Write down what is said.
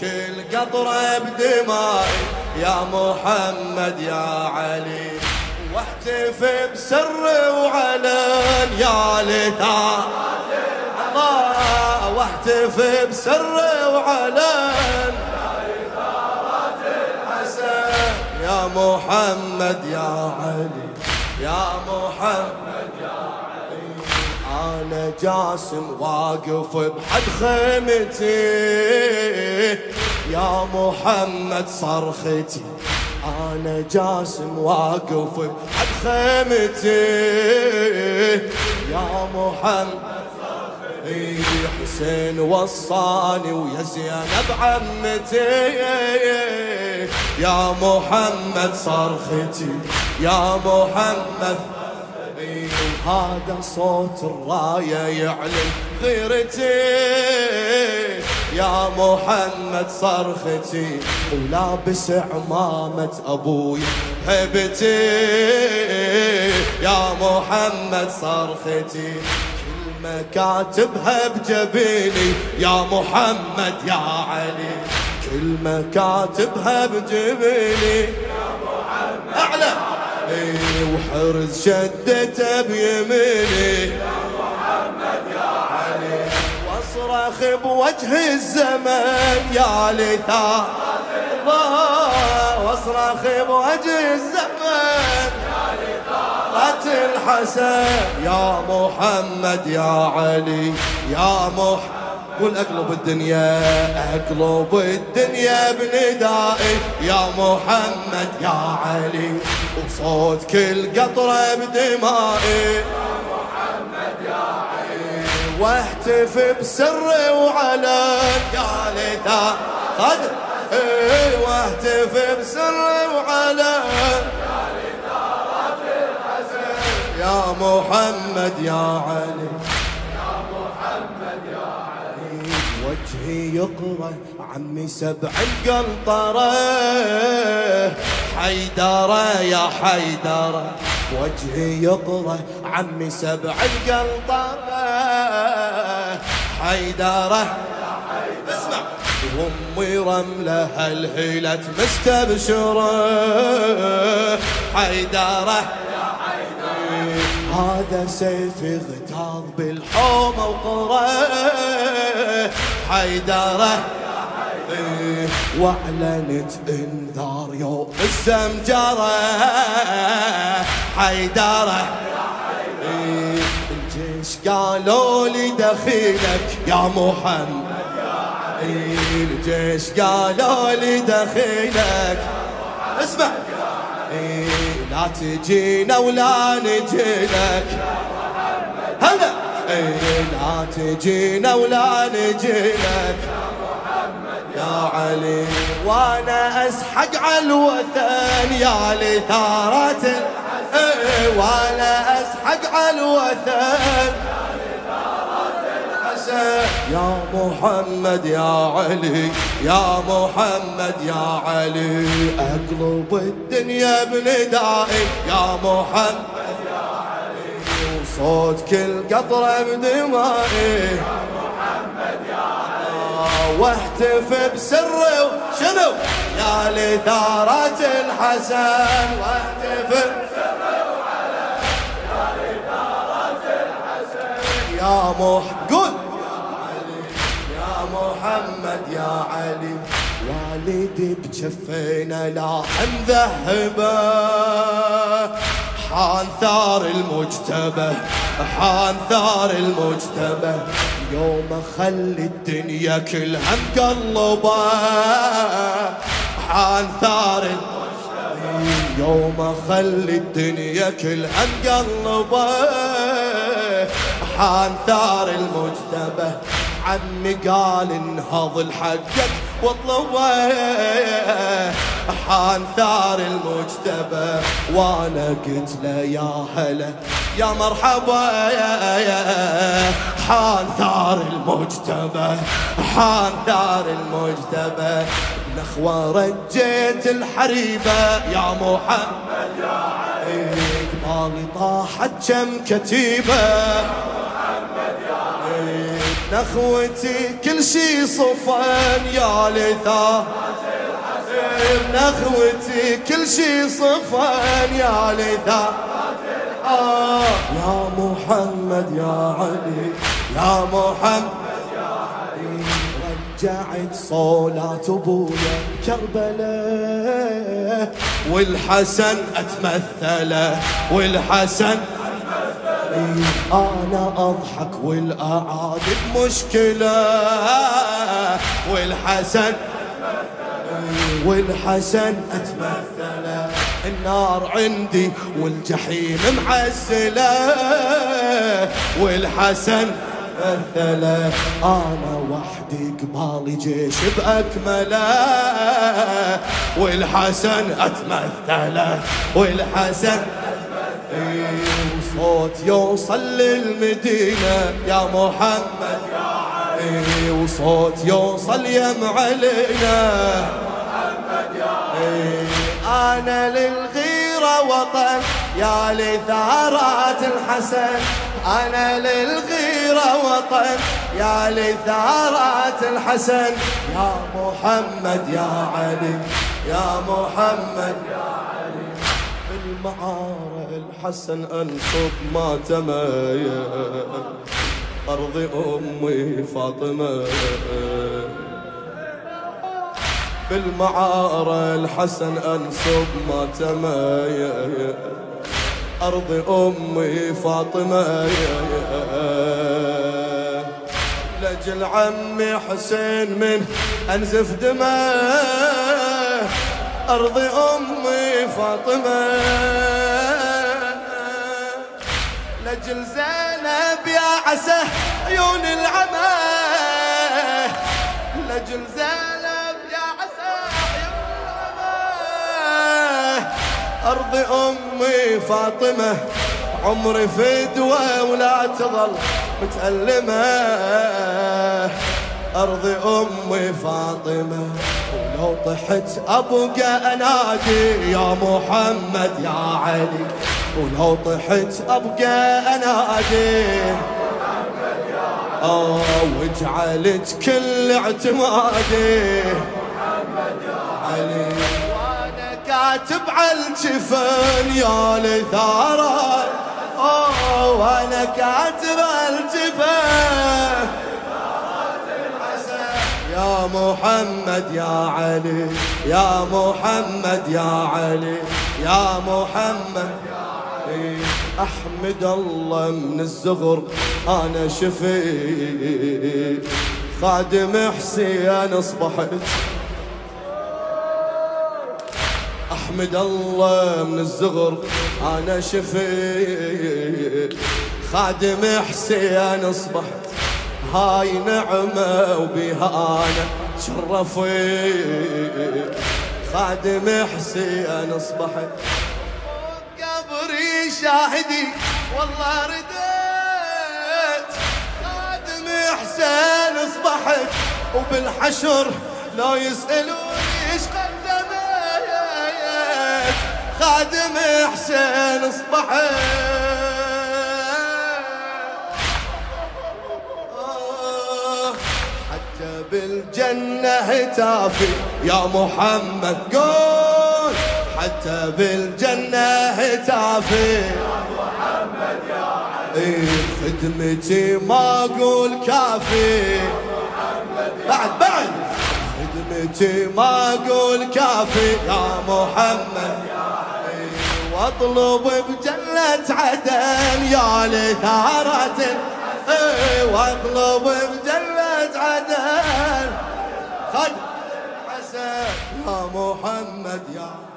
كل قطرة بدمائي يا محمد يا علي واحتف بسر وعلن. يا لثار الله واحتف بسر وعلن. يا محمد يا علي يا محمد. جاسم واقف بحد خيمتي. يا محمد صرختي أنا جاسم واقف بحد خيمتي. يا محمد حسين وصاني ويا زينب عمتي. يا محمد صرختي يا محمد هذا صوت الراية يعلن غيرتي. يا محمد صرختي ولابس عمامة أبوي هبتي. يا محمد صرختي كلمة كاتبها بجبيني. يا محمد يا علي كلمة كاتبها بجبيني. وحرز شدته بيميني يا محمد يا علي واصرخ بوجه الزمن يا لثار الله واصرخ بوجه الزمن طلعت الحسن يا محمد يا علي يا محمد قول أقلب الدنيا أقلب الدنيا بندائي. يا محمد يا علي وصوت كل قطرة بدمائي. يا محمد يا علي واحتف بسر وعلن يا ليتا قد إيه، واحتف بسر وعلن يا محمد يا علي. وجهي يقرأ عمي سبع القنطرة. حيدرة يا حيدرة وجهي يقرأ عمي سبع القنطرة. حيدرة اسمع. وأمي رملة هلهلت مستبشرة. حيدرة هذا سيفي غتاظ بالحومة وقرى حيدرة. وأعلنت إنذار يوم الزمجرة. حيدرة. الجيش قالوا لي دخيلك يا محمد. الجيش قالوا لي دخيلك. اسمع. لا تجينا ولا نجيلك هلا. لا تجينا ولا نجيلك يا علي وأنا أسحق على الوثن. يا لثارات وأنا أسحق على الوثن. يا محمد يا علي يا محمد يا علي. أقلب الدنيا بندائي يا محمد يا علي. وصوت كل قطرة بدمائي. يا محمد يا علي واحتف بسر شنو يا لثارة الحسن. واحتف بسر يا لثارة الحسن. يا مح محمد يا علي. والدي بجفينا لاحم ذهبة. حان ثار المجتبى حان ثار المجتبى. يوم خلي الدنيا كلها مقلبة. حان ثار يوم خلي الدنيا كلها مقلبة. حان ثار المجتبى. عمي قال انهض الحقك واطلبه حان ثار المجتبى وأنا قلت له يا هلا يا مرحبا. حان ثار المجتبى حان ثار المجتبى. نخوة رجيت الحريبة يا محمد يا علي قبالي طاحت كم كتيبة. نخوتي كل شي صفن يا لثار نخوتي كل شي صفن يا لثار آه يا محمد يا علي يا محمد يا علي. رجعت صولات أبويا كربلاء والحسن أتمثله والحسن أنا أضحك والاعادي مشكله والحسن والحسن اتمثله النار عندي والجحيم معزلة والحسن مثله أنا وحدي قبالي جيش بأكمله والحسن اتمثله والحسن وصوت يوصل للمدينة. يا محمد يا علي وصوت يوصل يم علينا. محمد يا علي. أنا للغيرة وطن يا لثارات الحسن. أنا للغيرة وطن يا لثارات الحسن. يا محمد يا علي يا محمد يا علي. بالمعار الحسن أنصب ما تمايا أرض أمي فاطمة. بالمعارة الحسن أنصب ما تمايا أرض أمي فاطمة. لجل عمي حسين من أنزف دمه. أرض أمي فاطمة. لجل زينب يا عسى عيون العمى. لجل زينب يا عسى عيون العمى. أرض أمي فاطمة عمري فدوة ولا تظل متألمة. أرض أمي فاطمة. طحت أبقى أنادي يا محمد يا علي. ولو طحت أبقى أنادي آه وجعلت كل اعتمادي محمد يا علي. وأنا كاتب على الجفن يا لثارة آه وأنا كاتب على الجفن. يا محمد يا علي يا محمد يا علي يا محمد أحمد الله من الزغر أنا شفيت خادم حسين أصبحت. أحمد الله من الزغر أنا شفيت خادم حسين أصبحت. هاي نعمة وبها أنا شرفت. خادم حسين أصبحت قبري شاهدي والله رديت. خادم حسين أصبحت وبالحشر لو يسألوني إيش قدمت خادم حسين أصبحت بالجنة هتافي يا محمد قول حتى بالجنة هتافي يا محمد يا علي خدمتي ما أقول كافي. بعد بعد. خدمتي ما أقول كافي يا محمد. يا علي واطلب بجنة عدن يا لثارة واطلب بجنة عدن. خد. حسن يا محمد يا